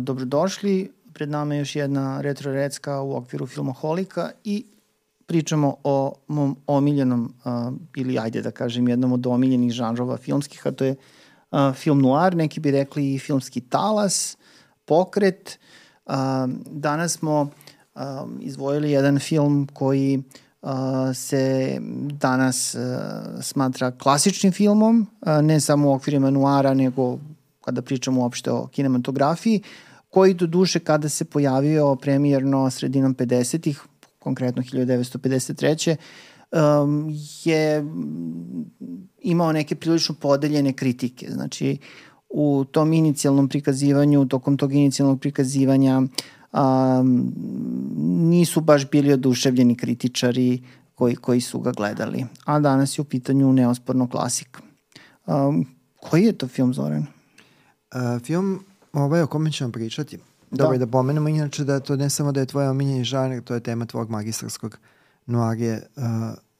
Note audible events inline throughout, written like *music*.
dobrodošli. Pred nama je još jedna retro recka u okviru filmoholika i pričamo o mom omiljenom, uh, ili ajde da kažem jednom od omiljenih žanrova filmskih, a to je uh, film noir, neki bi rekli i filmski talas, pokret. Uh, danas smo uh, izvojili jedan film koji uh, se danas uh, smatra klasičnim filmom, uh, ne samo u okvirima noara, nego kada pričamo uopšte o kinematografiji, koji do duše kada se pojavio premijerno sredinom 50-ih, konkretno 1953 um, je imao neke prilično podeljene kritike. Znači, u tom inicijalnom prikazivanju, tokom tog inicijalnog prikazivanja um, nisu baš bili oduševljeni kritičari koji, koji su ga gledali. A danas je u pitanju neosporno klasik. Um, koji je to film, Zoran? Uh, film ovaj o kome ćemo pričati Dobro, da. da pomenemo inače da to ne samo da je tvoj omiljeni žanr, to je tema tvog magistarskog noir je uh,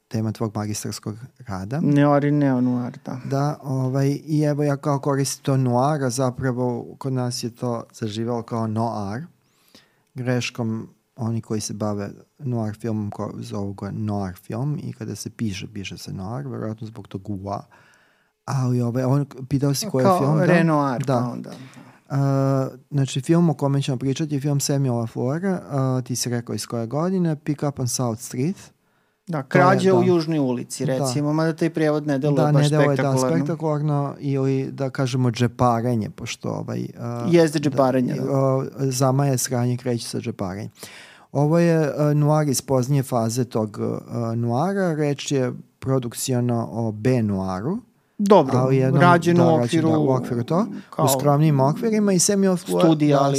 tema tvog magistarskog rada. Noir i neo-noir, da. Da, ovaj, i evo ja kao koristim to noir, a zapravo kod nas je to zaživalo kao noir. Greškom oni koji se bave noir filmom ko, zovu ga noir film i kada se piše, piše se noir, verovatno zbog tog ua. Ali ovaj, on, pitao si koji je film? Kao Renoir, da. pa onda. Uh, znači, film o kome ćemo pričati je film Samuela Flora, uh, ti si rekao iz koje godine, Pick Up on South Street. Da, krađe je, da. u Južnoj ulici, da. recimo, da. mada taj prijevod ne deluje da, baš ne deluje, spektakularno. Da, spektakularno ili da kažemo džeparenje, pošto ovaj... Uh, Jeste džeparenje, da. da. Uh, zama je sranje kreće sa džeparenjem. Ovo je uh, noir iz poznije faze tog uh, noara, reč je produkcijano o B-noiru, Dobro, ali jednom, rađeno da, u okviru, da, u okviru to, kao, u skromnim okvirima i studija, da,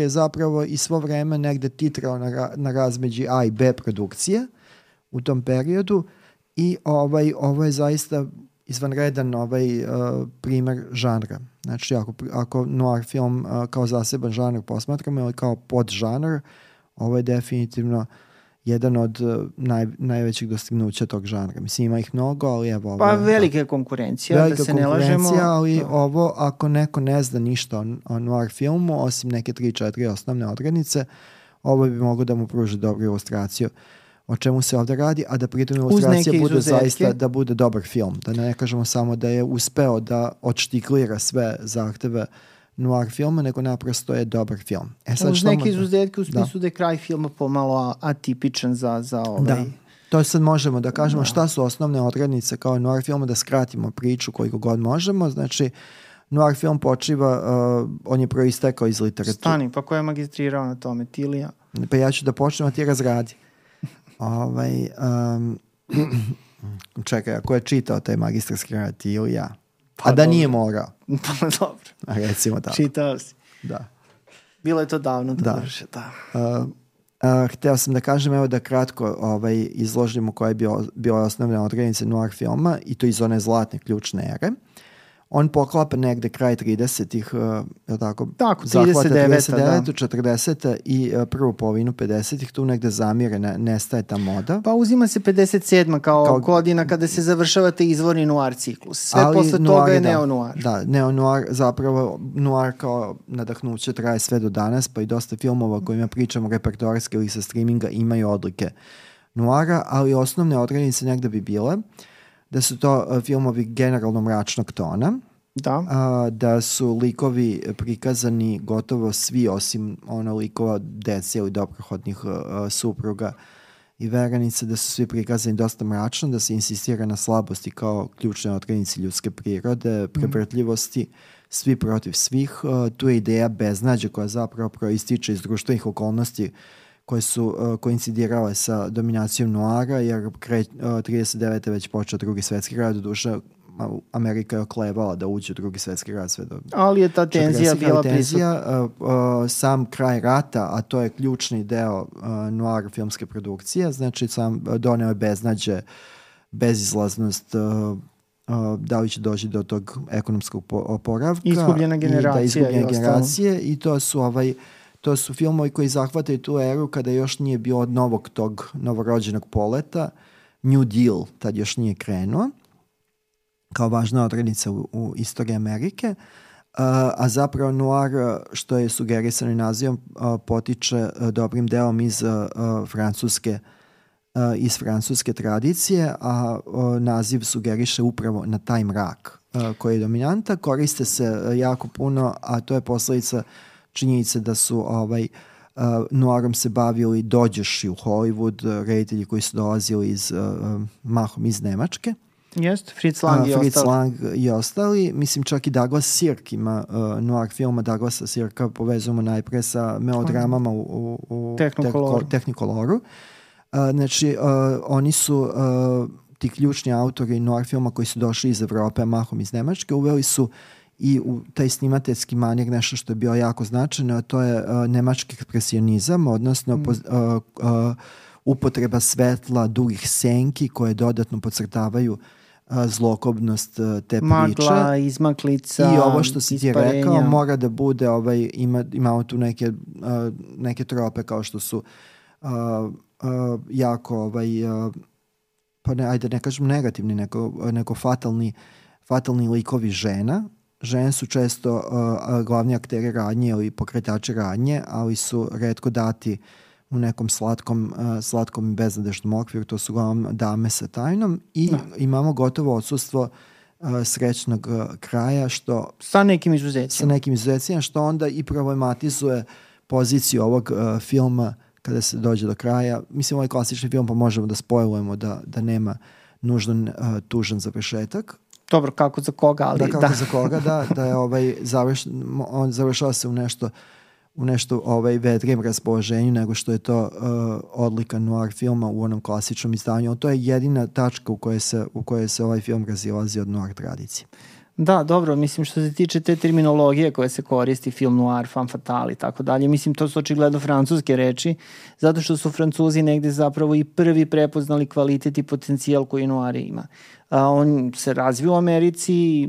je zapravo i svo vreme negde titrao na, na razmeđi A i B produkcije u tom periodu i ovaj, ovo je zaista izvanredan ovaj uh, primer žanra. Znači, ako, ako noir film uh, kao zaseban žanr posmatramo ili kao podžanr, ovo je definitivno uh, jedan od uh, naj, najvećih dostignuća tog žanra. Mislim, ima ih mnogo, ali evo... Pa ovo, velika je konkurencija, da velika da se ne lažemo. ali da. ovo, ako neko ne zna ništa o, o noir filmu, osim neke 3-4 osnovne odrednice, ovo bi mogo da mu pruži dobru ilustraciju o čemu se ovde radi, a da pritom ilustracija bude zaista da bude dobar film. Da ne kažemo samo da je uspeo da odštiklira sve zahteve uh, noir filma, nego naprosto je dobar film. E sad Uz neke izuzetke u da. smislu da. da je kraj filma pomalo atipičan za, za ovaj... Da. To sad možemo da kažemo da. šta su osnovne odrednice kao noir filma, da skratimo priču koliko god možemo. Znači, noir film počiva, uh, on je proistekao iz literature. Stani, pa ko je magistrirao na tome? Tilija? Pa ja ću da počnem, a ti razradi. *laughs* ovaj, um, *clears throat* čekaj, ako je čitao taj magistarski rad, Tilija? Pa, A da dobro. nije morao. *laughs* Pa dobro. A recimo tako. Čitao si. Da. Bilo je to davno da, da. Drže, da. Uh, uh, hteo sam da kažem evo da kratko ovaj, izložimo koja je bio, bila osnovna odrednica noir filma i to iz one zlatne ključne ere. On poklapa negde kraj 30-ih, uh, je tako? Tako, 39. 39 da. 40 i uh, prvu polovinu 50-ih, tu negde zamire, ne, nestaje ta moda. Pa uzima se 57. kao, kao godina kada se završava te izvorni noir ciklus. Sve ali posle noir, toga je da, neo-noir. Da, neo-noir, zapravo noir kao nadahnuće traje sve do danas, pa i dosta filmova kojima pričamo repertoarske ili sa streaminga imaju odlike noara, ali osnovne odrednice negde bi bile. Uh, da su to uh, filmovi generalno mračnog tona, Da. A, da su likovi prikazani gotovo svi osim ono likova dece ili dobrohodnih uh, supruga i veranice, da su svi prikazani dosta mračno, da se insistira na slabosti kao ključne otkrenici ljudske prirode, mhm. prevrtljivosti, svi protiv svih. Uh, tu je ideja beznađa koja zapravo proističe iz društvenih okolnosti koje su uh, koincidirale sa dominacijom Noara, jer kre, uh, 39. već počeo drugi svetski rad, duša Amerika je oklevala da uđe u drugi svetski rad sve do... Ali je ta tenzija bila tenzija, uh, uh, sam kraj rata, a to je ključni deo uh, noir filmske produkcije, znači sam doneo je beznađe, bezizlaznost, uh, uh, da li će doći do tog ekonomskog oporavka. Izgubljena generacija. I da, izgubljena generacije i to su ovaj To su filmovi koji zahvataju tu eru kada još nije bio od novog tog novorođenog poleta. New Deal tad još nije krenuo kao važna odrednica u, u istoriji Amerike. a zapravo noir, što je sugerisano nazivom, potiče dobrim delom iz francuske iz francuske tradicije, a naziv sugeriše upravo na taj mrak koji je dominanta. Koriste se jako puno, a to je posledica činjenice da su ovaj, noirom se bavili dođeši u Hollywood, reditelji koji su dolazili iz, mahom iz Nemačke. Jeste, Fritz Lang i Fritz ostali. Lang i ostali. Mislim, čak i Douglas Sirk ima uh, noir filma Douglasa Sirka, povezujemo najpre sa melodramama u, u, u Technicoloru. Technicoloru. Uh, znači, uh, oni su uh, ti ključni autori noir filma koji su došli iz Evrope, mahom iz Nemačke, uveli su i u taj snimateljski manjer nešto što je bio jako značajno, a to je uh, nemački ekspresionizam, odnosno mm. poz, uh, uh, upotreba svetla, dugih senki koje dodatno podcrtavaju a, zlokobnost te Magla, priče. Magla, izmaklica, I ovo što si ti isparenja. rekao mora da bude, ovaj, ima, imamo tu neke, a, neke trope kao što su a, a, jako ovaj, a, pa ne, ajde ne kažem negativni, neko, neko fatalni, fatalni likovi žena. Žene su često uh, glavni akteri radnje ili pokretači radnje, ali su redko dati u nekom slatkom, uh, slatkom i beznadežnom okviru, to su uglavnom dame sa tajnom i da. imamo gotovo odsustvo uh, srećnog uh, kraja što sa nekim izuzecima sa nekim izuzecima što onda i problematizuje poziciju ovog uh, filma kada se dođe do kraja. Mislim, ovaj klasični film pa možemo da spojujemo da, da nema nužno uh, tužan završetak. Dobro, kako za koga, ali da. da. kako za koga, da, da je ovaj, završ, on završava se u nešto u nešto ovaj vedrijem raspoloženju nego što je to uh, odlika noir filma u onom klasičnom izdanju. To je jedina tačka u kojoj se, u kojoj se ovaj film razilazi od noir tradicije. Da, dobro, mislim što se tiče te terminologije koje se koristi, film noir, fan fatale i tako dalje, mislim to su očigledno francuske reči, zato što su francuzi negde zapravo i prvi prepoznali kvalitet i potencijal koji noir ima. A, on se razvio u Americi,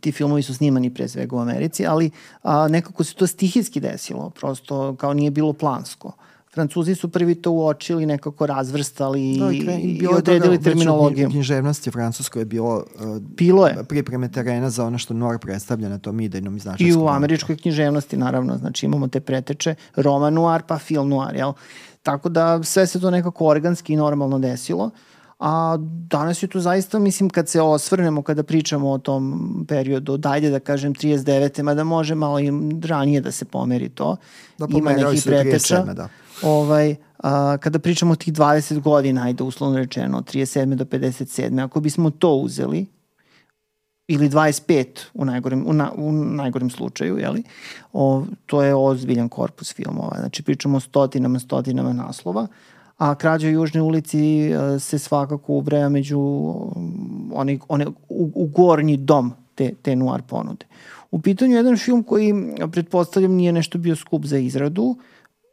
ti filmovi su snimani pre svega u Americi, ali a, nekako se to stihijski desilo, prosto kao nije bilo plansko. Francuzi su prvi to uočili, nekako razvrstali da, i, i, i odredili terminologiju. U književnosti Francuskoj je bilo, uh, bilo je. pripreme terena za ono što noir predstavlja na tom idejnom i I u američkoj književnosti, naravno. Znači imamo te preteče roman noir pa film noir, jel? Tako da sve se to nekako organski i normalno desilo. A danas je to zaista, mislim, kad se osvrnemo, kada pričamo o tom periodu, dajde da kažem 39. mada može malo i ranije da se pomeri to. Da, Ima nekih preteča. 37, da ovaj, a, kada pričamo o tih 20 godina, ajde uslovno rečeno, od 37. do 57. Ako bismo to uzeli, ili 25 u najgorem, u, na, u najgorem slučaju, jeli? O, to je ozbiljan korpus filmova. Znači, pričamo o stotinama, stotinama naslova, a Krađa u Južnoj ulici se svakako ubraja među one, one, u, u gornji dom te, te noir ponude. U pitanju je jedan film koji, pretpostavljam, nije nešto bio skup za izradu,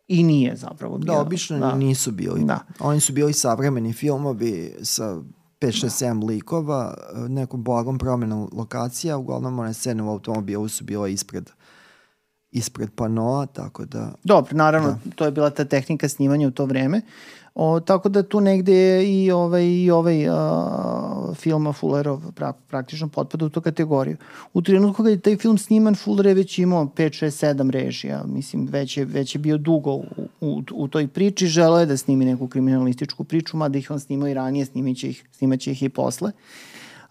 i nije zapravo bio. Da, obično da. nisu bili. Da. Oni su bili savremeni filmovi sa 5, 6, 7 likova, nekom blagom promenom lokacija, uglavnom one scene u automobilu su bile ispred ispred panoa, tako da... Dobro, naravno, da. to je bila ta tehnika snimanja u to vreme. O, tako da tu negde je i ovaj, i ovaj a, film Fullerov pra, praktično potpada u tu kategoriju. U trenutku kada je taj film sniman, Fuller je već imao 5, 6, 7 režija. Mislim, već je, već je bio dugo u, u, u toj priči. Želeo je da snimi neku kriminalističku priču, mada ih on snimao i ranije, snimaće ih, snimaće ih i posle.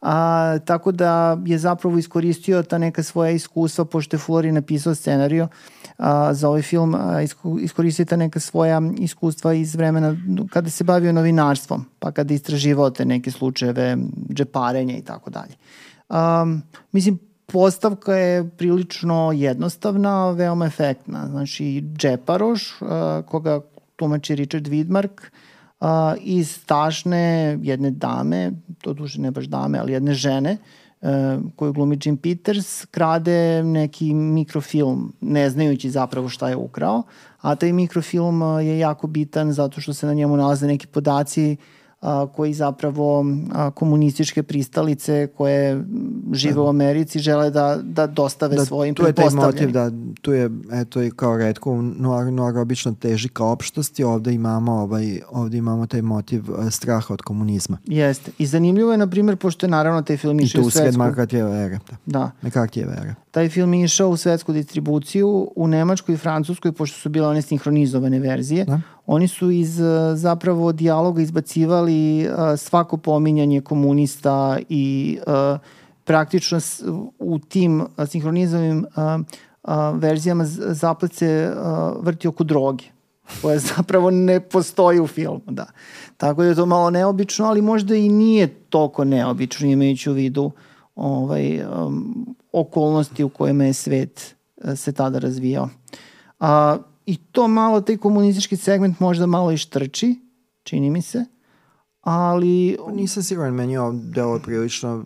A, tako da je zapravo iskoristio ta neka svoja iskustva, pošto je Fuller napisao scenariju, a, za ovaj film a, iskoristio ta neka svoja iskustva iz vremena kada se bavio novinarstvom, pa kada istraživao te neke slučajeve džeparenja i tako dalje. Mislim, postavka je prilično jednostavna, veoma efektna. Znači, džeparoš, a, koga tumači Richard Widmark, a, iz tašne jedne dame, to duže ne baš dame, ali jedne žene, uh, koju glumi Jim Peters, krade neki mikrofilm, ne znajući zapravo šta je ukrao, a taj mikrofilm je jako bitan zato što se na njemu nalaze neki podaci a, koji zapravo a, komunističke pristalice koje žive da. u Americi žele da, da dostave da, svojim tu je taj motiv da tu je eto i kao redko noir, noir obično teži ka opštosti ovde imamo ovaj ovde imamo taj motiv straha od komunizma jeste i zanimljivo je na primjer pošto je naravno taj film išao u svetsku Markatjeva era da. da. era taj film išao u svetsku distribuciju u Nemačkoj i Francuskoj pošto su bile one sinhronizovane verzije da oni su iz zapravo dijaloga izbacivali svako pominjanje komunista i praktično u tim sinhronizovim verzijama zaplet se vrti oko droge koja *laughs* zapravo ne postoji u filmu, da. Tako da je to malo neobično, ali možda i nije toliko neobično imajući u vidu ovaj, um, okolnosti u kojima je svet se tada razvijao. A, i to malo, taj komunistički segment možda malo i štrči, čini mi se, ali... Pa nisam siguran, meni je ovo delo prilično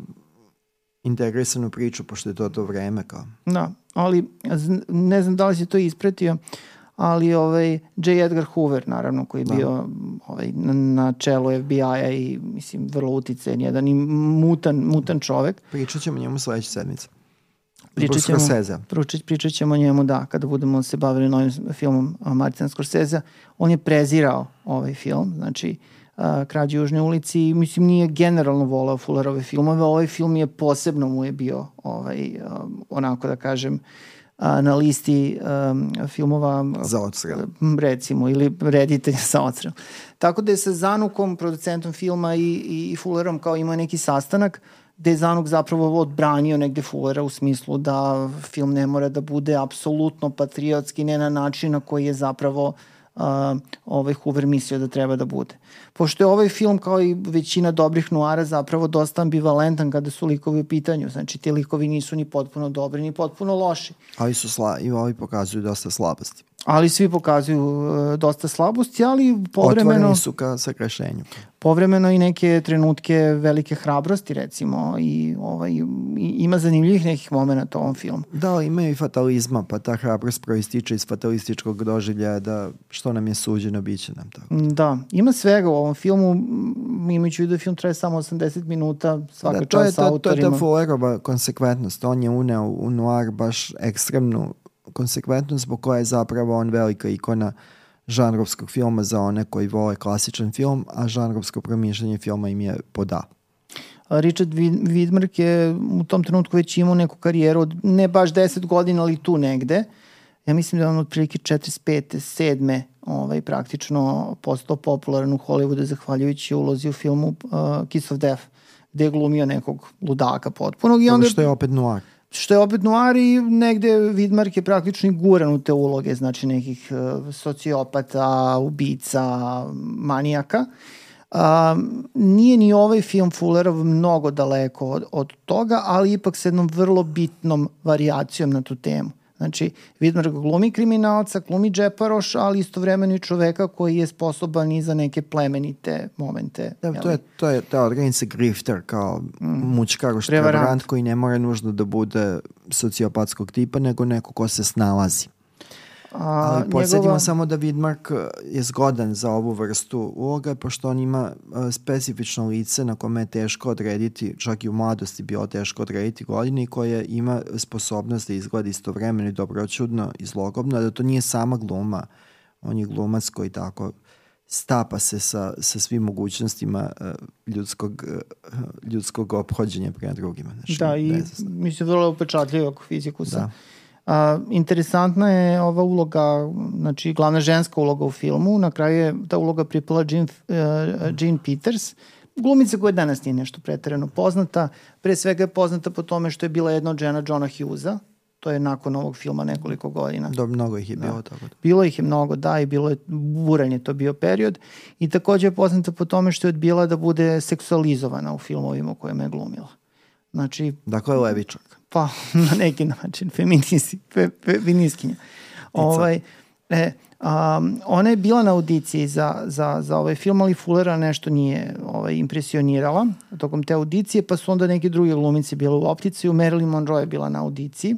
integrisanu priču, pošto je to to vreme kao. Da, ali ne znam da li si to ispratio, ali ovaj J. Edgar Hoover, naravno, koji je da. bio ovaj, na, na čelu FBI-a i, mislim, vrlo uticen, jedan i mutan, mutan čovek. Pričat ćemo njemu sledeće sedmice. Pričat ćemo, pričat, pričat ćemo njemu, da, kada budemo se bavili novim filmom Martina Scorsese. On je prezirao ovaj film, znači uh, Krađe Južne ulici i mislim nije generalno volao Fullerove filmove. Ovaj film je posebno mu je bio ovaj, um, onako da kažem uh, na listi um, filmova za odstrel recimo ili reditelja za odstrel. Tako da je sa Zanukom, producentom filma i, i, Fullerom kao imao neki sastanak gde je Zanuk zapravo odbranio negde Fullera u smislu da film ne mora da bude apsolutno patriotski, ne na način na koji je zapravo uh, ovaj Hoover mislio da treba da bude. Pošto je ovaj film kao i većina dobrih nuara zapravo dosta ambivalentan kada su likovi u pitanju. Znači ti likovi nisu ni potpuno dobri ni potpuno loši. Ali su sla, i ovi pokazuju dosta slabosti ali svi pokazuju uh, dosta slabosti, ali povremeno... Otvoreni su ka sakrešenju. Povremeno i neke trenutke velike hrabrosti, recimo, i, ovaj, i, ima zanimljivih nekih momenta u ovom filmu. Da, ima i fatalizma, pa ta hrabrost proističe iz fatalističkog doživljaja da što nam je suđeno, bit će nam tako. Da, ima svega u ovom filmu, imajući da film traje samo 80 minuta, svaka da, čast autorima. To je ta Fullerova konsekventnost, on je uneo u noir baš ekstremnu konsekventno zbog koje je zapravo on velika ikona žanrovskog filma za one koji vole klasičan film, a žanrovsko promišljanje filma im je poda. Richard Widmark je u tom trenutku već imao neku karijeru od ne baš 10 godina, ali tu negde. Ja mislim da je on otprilike 45. 7. Ovaj, praktično postao popularan u Hollywoodu zahvaljujući ulozi u filmu uh, Kiss of Death, gde je glumio nekog ludaka potpunog. I onda, što je opet noir što je opet noir i negde Vidmark je praktično i guran u te uloge, znači nekih uh, sociopata, ubica, manijaka. Um, nije ni ovaj film Fullerov mnogo daleko od, od toga, ali ipak s jednom vrlo bitnom variacijom na tu temu. Znači, Vidmar glumi kriminalca, glumi džeparoš, ali istovremeno i čoveka koji je sposoban i za neke plemenite momente. Da, to je, to je ta organica grifter, kao mm. mučkar, prevarant koji ne mora nužno da bude sociopatskog tipa, nego neko ko se snalazi. A, Ali podsjetimo njegova... samo da Vidmark e, je zgodan za ovu vrstu uloga, pošto on ima e, specifično lice na kome je teško odrediti, čak i u mladosti bilo teško odrediti godine i koje ima sposobnost da izgleda istovremeno i dobročudno i zlogobno, da to nije sama gluma, on je glumac koji tako stapa se sa, sa svim mogućnostima uh, ljudskog, uh, ljudskog obhođenja prema drugima. Znači, da, i mislim vrlo upečatljivog fiziku sa. Da A, interesantna je ova uloga, znači glavna ženska uloga u filmu, na kraju je ta uloga pripala Jean, uh, Jean Peters, glumica koja danas nije nešto preterano poznata, pre svega je poznata po tome što je bila jedna od žena Johna Hughesa, to je nakon ovog filma nekoliko godina. Da, mnogo ih je bilo da. tako da. Bilo ih je mnogo, da, i bilo je, buran je to bio period. I takođe je poznata po tome što je odbila da bude seksualizovana u filmovima u kojima je glumila. Znači... Dakle, levičak. Pa, *laughs* na neki način, feministi, fe, feministkinja. Ovaj, e, um, ona je bila na audiciji za, za, za ovaj film, ali Fullera nešto nije ovaj, impresionirala tokom te audicije, pa su onda neki drugi glumici bile u opticiju. Marilyn Monroe je bila na audiciji.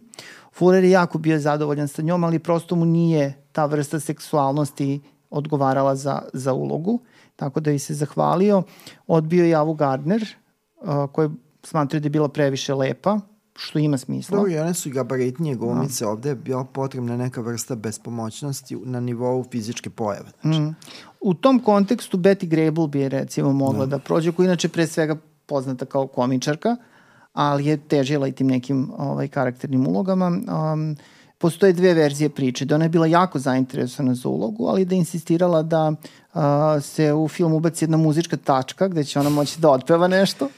Fuller je jako bio zadovoljan sa njom, ali prosto mu nije ta vrsta seksualnosti odgovarala za, za ulogu tako da i se zahvalio. Odbio je Avu Gardner, uh, koja smatraju da je bila previše lepa, što ima smisla. Dobro, i one su gabaritnije glumice, ovde je bila potrebna neka vrsta bespomoćnosti na nivou fizičke pojave. Znači. Mm. U tom kontekstu Betty Grable bi je recimo mogla da, da prođe, koja inače pre svega poznata kao komičarka, ali je težila i tim nekim ovaj, karakternim ulogama. Um, postoje dve verzije priče, da ona je bila jako zainteresovana za ulogu, ali da je insistirala da uh, se u film ubaci jedna muzička tačka gde će ona moći da otpeva nešto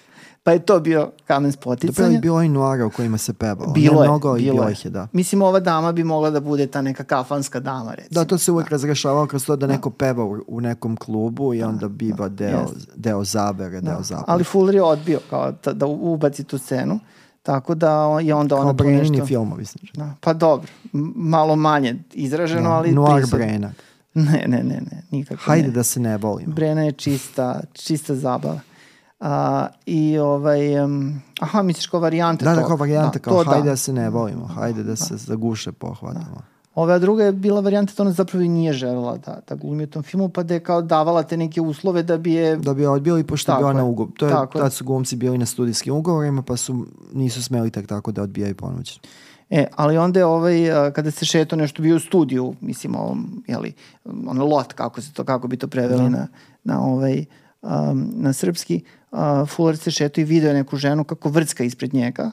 Pa je to bio kamen spoticanja. Dobro je bilo i noara u kojima se pevalo. Bilo je, mnogo bilo bilo je. je, da. Mislim, ova dama bi mogla da bude ta neka kafanska dama, recimo. Da, to se uvek da. razrešavalo kroz to da neko peva u, u nekom klubu i onda biva deo, Jest. deo zabere, Da. deo zabere. Ali Fuller je odbio kao ta, da ubaci tu scenu. Tako da je onda Kao ona to Brenini nešto... filmovi, znači. Da, pa dobro, malo manje izraženo, ali Noir. Brena. Ne, ne, ne, ne, nikako Hajde ne. da se ne volimo. Brena je čista, čista zabava. A, I ovaj, um, aha, misliš kao varijanta Da, da, toga. kao varijanta, kao to hajde da. se ne volimo, hajde da se za guše pohvatamo. Ova druga je bila varijanta da ona zapravo i nije želela da, da glumi u tom filmu, pa da je kao davala te neke uslove da bi je... Da bi pošto je Tako bio na je, ugovor. To je, tako tad su glumci bili na studijskim ugovorima pa su, nisu smeli tak tako da odbijaju ponuđen. E, ali onda je ovaj, kada se šeto nešto bio u studiju, mislim, ovom, jeli, ono lot, kako, se to, kako bi to preveli Da. na, na, ovaj, um, na srpski, uh, Fuller se šeto i video neku ženu kako vrcka ispred njega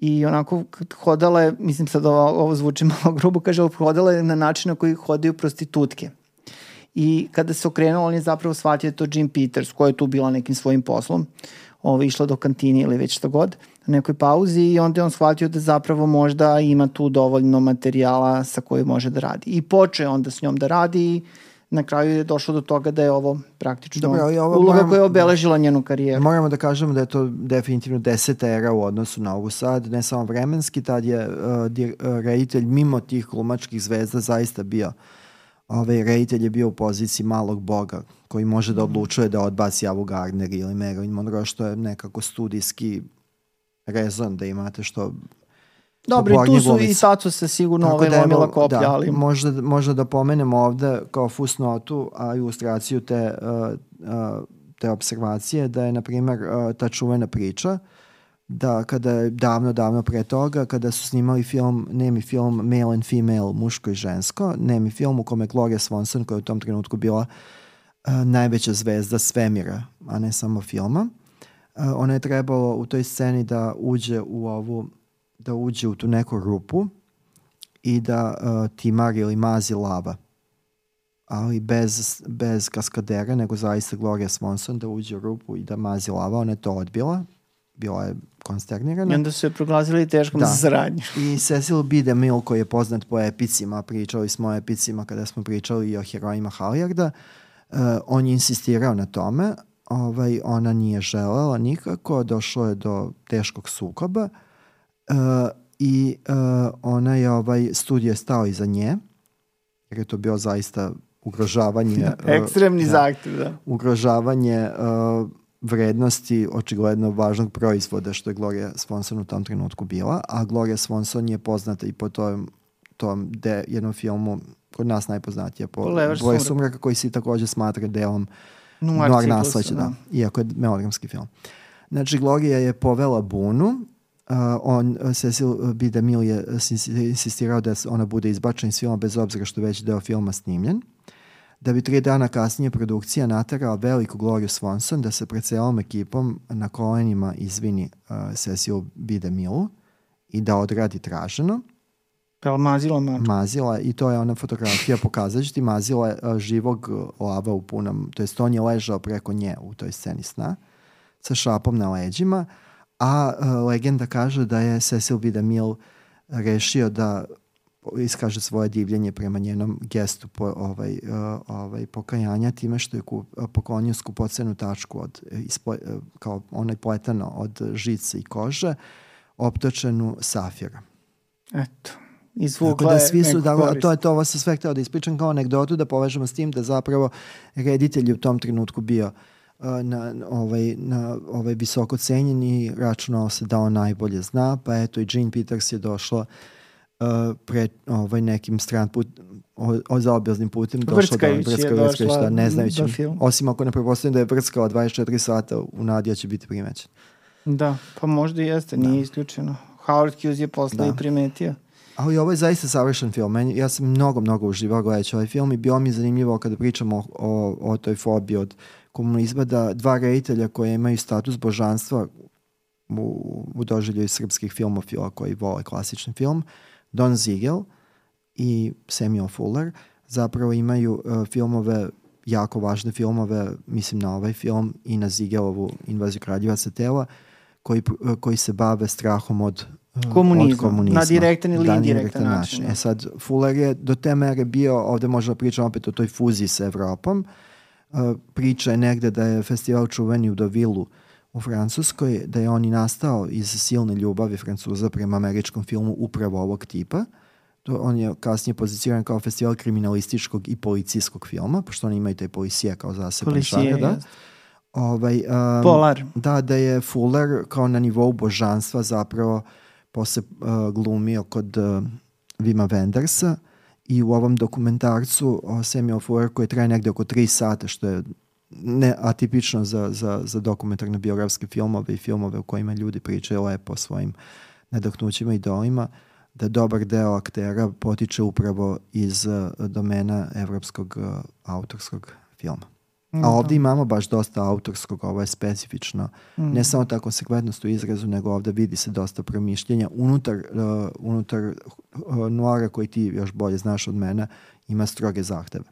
i onako hodala je, mislim sad ovo, ovo zvuči *laughs* malo grubo, kaže, hodala je na način na koji hodaju prostitutke. I kada se okrenuo, on je zapravo shvatio da to Jim Peters, koja je tu bila nekim svojim poslom, ovo, išla do kantine ili već šta god, na nekoj pauzi i onda je on shvatio da zapravo možda ima tu dovoljno materijala sa kojim može da radi. I počeo je onda s njom da radi i na kraju je došlo do toga da je ovo praktično Dobro, ali ovo uloga moram- koja je obeležila njenu karijeru. Moramo da kažemo da je to definitivno deseta era u odnosu na ovu sad, ne samo vremenski, tad je uh, dir, uh, reditelj mimo tih glumačkih zvezda zaista bio ovaj reditelj je bio u poziciji malog boga koji može da odlučuje da odbaci Avu Gardner ili Marilyn Monroe što je nekako studijski rezon da imate što Dobro, i tu su i glumice. Taco se sigurno Tako ovaj da, lomila koplja, da, ali... možda, možda da pomenemo ovde kao fusnotu, a ilustraciju te, uh, uh, te observacije, da je, na primjer, uh, ta čuvena priča, da kada je davno, davno pre toga, kada su snimali film, nemi film Male and Female, muško i žensko, nemi film u kome Gloria Swanson, koja je u tom trenutku bila uh, najveća zvezda svemira, a ne samo filma, uh, ona je trebalo u toj sceni da uđe u ovu da uđe u tu neku rupu i da uh, timar ili mazi lava. Ali bez, bez kaskadera, nego zaista Gloria Swanson da uđe u rupu i da mazi lava. Ona je to odbila. Bila je I konsternirana. onda su je proglasili teškom Da. za saradnju. I Cecil B. DeMille koji je poznat po epicima, pričali smo o epicima kada smo pričali i o herojima Halliarda, uh, on je insistirao na tome, ovaj, ona nije želela nikako, došlo je do teškog sukoba uh, i uh, ona je, ovaj, studio je stao iza nje, jer je to bio zaista ugrožavanje uh, Ekstremni da, zahtev, da. ugrožavanje uh, vrednosti očigledno važnog proizvoda što je Gloria Swanson u tom trenutku bila, a Gloria Swanson je poznata i po tom, tom de, jednom filmu kod nas najpoznatija po Boje sumraka. sumraka koji se takođe smatra delom Noir nasleća, da. da. Iako je melodramski film. Znači, Gloria je povela bunu, uh, on, uh, Cecil B. DeMille je uh, insi- insistirao da ona bude izbačena iz filma bez obzira što već deo filma snimljen. Da bi tri dana kasnije produkcija naterala veliku Gloriju Swanson da se pred celom ekipom na kolenima izvini uh, Cecil B. DeMille i da odradi traženo Pa je mazila ma. mazila i to je ona fotografija pokazat ću ti mazila je, a, živog lava u punom, to jest on je ležao preko nje u toj sceni sna sa šapom na leđima, a, a legenda kaže da je Cecil B. DeMille rešio da iskaže svoje divljenje prema njenom gestu po, ovaj, a, ovaj, pokajanja time što je kup, poklonio skupocenu tačku od, e, isple, a, kao onaj pletano od žice i kože optočenu safira. Eto. Izvukla da svi su, da, to je to, ovo sam sve hteo da ispričam kao anegdotu, da povežemo s tim da zapravo reditelj u tom trenutku bio uh, na, ovaj, na ovaj visoko cenjen i računao se da on najbolje zna, pa eto i Gene Peters je došla uh, pre, ovaj, nekim stran put, o, o zaobilaznim putem došla do je došla šta, ne znajući. do filma. Osim ako ne prepostavljam da je vrckala 24 sata u nadija će biti primećen. Da, pa možda i jeste, nije isključeno. Howard Hughes je posle Da. i primetio. Ali ovo je zaista savršen film. Meni, ja sam mnogo, mnogo uživao gledajući ovaj film i bio mi je zanimljivo kada pričamo o, o, o toj fobiji od komunizma da dva reditelja koje imaju status božanstva u, u doživljaju srpskih filmofila koji vole klasični film, Don Ziegel i Samuel Fuller, zapravo imaju uh, filmove jako važne filmove, mislim na ovaj film i na Ziegelovu invaziju kraljevaca tela, koji, pr- koji se bave strahom od uh, Komunizma, od komunizma. na direktan ili Da, indirektan način, da. E sad, Fuller je do te mere bio, ovde možemo pričamo opet o toj fuziji sa Evropom, Uh, priča je negde da je festival čuveni u Dovilu u Francuskoj, da je on i nastao iz silne ljubavi Francuza prema američkom filmu upravo ovog tipa. To, on je kasnije poziciran kao festival kriminalističkog i policijskog filma, pošto oni imaju taj policija kao zaseban Policije, da. Ovaj, um, Polar. Da, da je Fuller kao na nivou božanstva zapravo posle uh, glumio kod uh, Vima Wendersa i u ovom dokumentarcu o Fuller koji traje negde oko 3 sata, što je ne atipično za, za, za dokumentarne biografske filmove i filmove u kojima ljudi pričaju lepo o svojim nadahnućima i idolima, da dobar deo aktera potiče upravo iz uh, domena evropskog uh, autorskog filma. A ovde imamo baš dosta autorskog, ovo je specifično. Ne samo ta konsekventnost u izrazu, nego ovde vidi se dosta promišljenja. Unutar, uh, unutar uh, Noara, koji ti još bolje znaš od mene, ima stroge zahteve.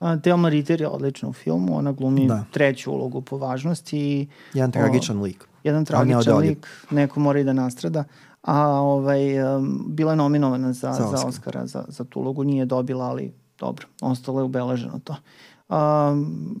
A, Thelma Ritter je odlična u filmu, ona glumi Da. treću ulogu po važnosti i Jedan tragičan lik. jedan tragičan lik, neko mora i da nastrada. A ovaj, um, bila je nominovana za, Za za, Oscar. Oscara za, za tu ulogu, nije dobila, ali dobro, ostalo je ubeleženo to. Um,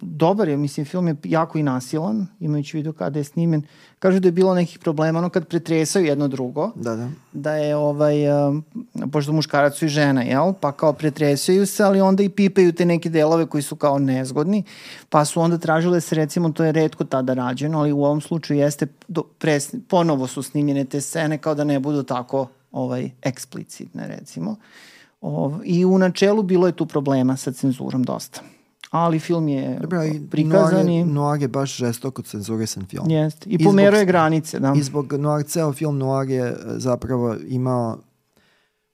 dobar je, mislim, film je jako i nasilan, imajući u vidu kada je snimen. Kažu da je bilo nekih problema, ono kad pretresaju jedno drugo, Da, da. da je ovaj, um, pošto muškarac su i žena, jel? Pa kao pretresaju se, ali onda i pipaju te neke delove koji su kao nezgodni, pa su onda tražile se, recimo, to je redko tada rađeno, ali u ovom slučaju jeste, do, pres, ponovo su snimljene te scene kao da ne budu tako ovaj, eksplicitne, recimo. Ov, I u načelu bilo je tu problema sa cenzurom dosta. Ali film je Dobro, i prikazan i... Noir, je baš žestoko cenzurisan film. Jest. I I pomerao zbog- je granice, da. I zbog Noir, ceo film Noir je e, zapravo imao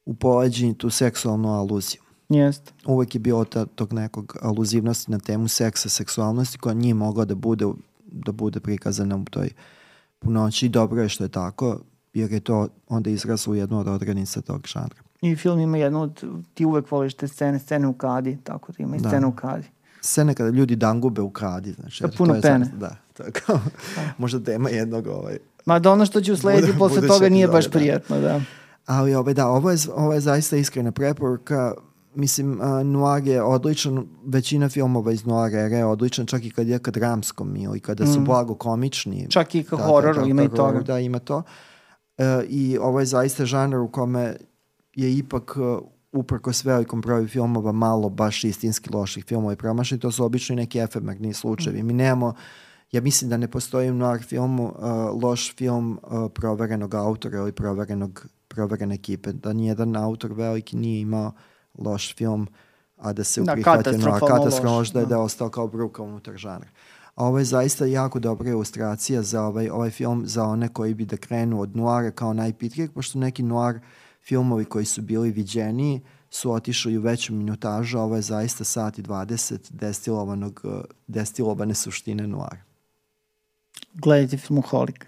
u poleđini tu seksualnu aluziju. Jest. uvek je bilo ta, tog nekog aluzivnosti na temu seksa, seksualnosti koja nije mogla da bude, da bude prikazana u toj punoći. I dobro je što je tako, jer je to onda izraslo u jednu od odrednica tog žanra. I film ima jednu od, ti uvek voliš te scene, scene u kadi, tako da ima i Da. scene u kadi. Scene kada ljudi dangube u kradi, znači. Da, eto, puno to je pene. Da, to je kao, možda tema jednog ovaj, Ma da ono što će uslediti posle toga nije baš da. prijatno, da. Ali ovaj, da, ovo je, ovo je zaista iskrena preporuka. Mislim, uh, Noir je odličan, većina filmova iz Noir je odličan, čak i kad je kad dramskom ili kada su blago komični. Mm. Čak i ka Da, hororu da, ima i ka hororu, toga. Da, ima to. E, I ovo je zaista žanar u kome je ipak uh, uprkos velikom broju filmova malo baš istinski loših filmova i promašeni, to su obično i neki efemerni slučajevi. Mi nemamo, ja mislim da ne postoji u noir filmu uh, loš film uh, proverenog autora ili proverenog, proverene ekipe. Da nijedan autor veliki nije imao loš film, a da se Da, uprihvatio noir. katastrofalno loš, loš, da je, da. da ostao kao bruka unutar žanra. A ovo je zaista jako dobra ilustracija za ovaj, ovaj film za one koji bi da krenu od noara kao najpitrijeg, pošto neki noir filmovi koji su bili viđeniji su otišli u veću minutažu, a ovo je zaista sat i 20 destilovanog, destilovane suštine noara. Gledajte filmoholika.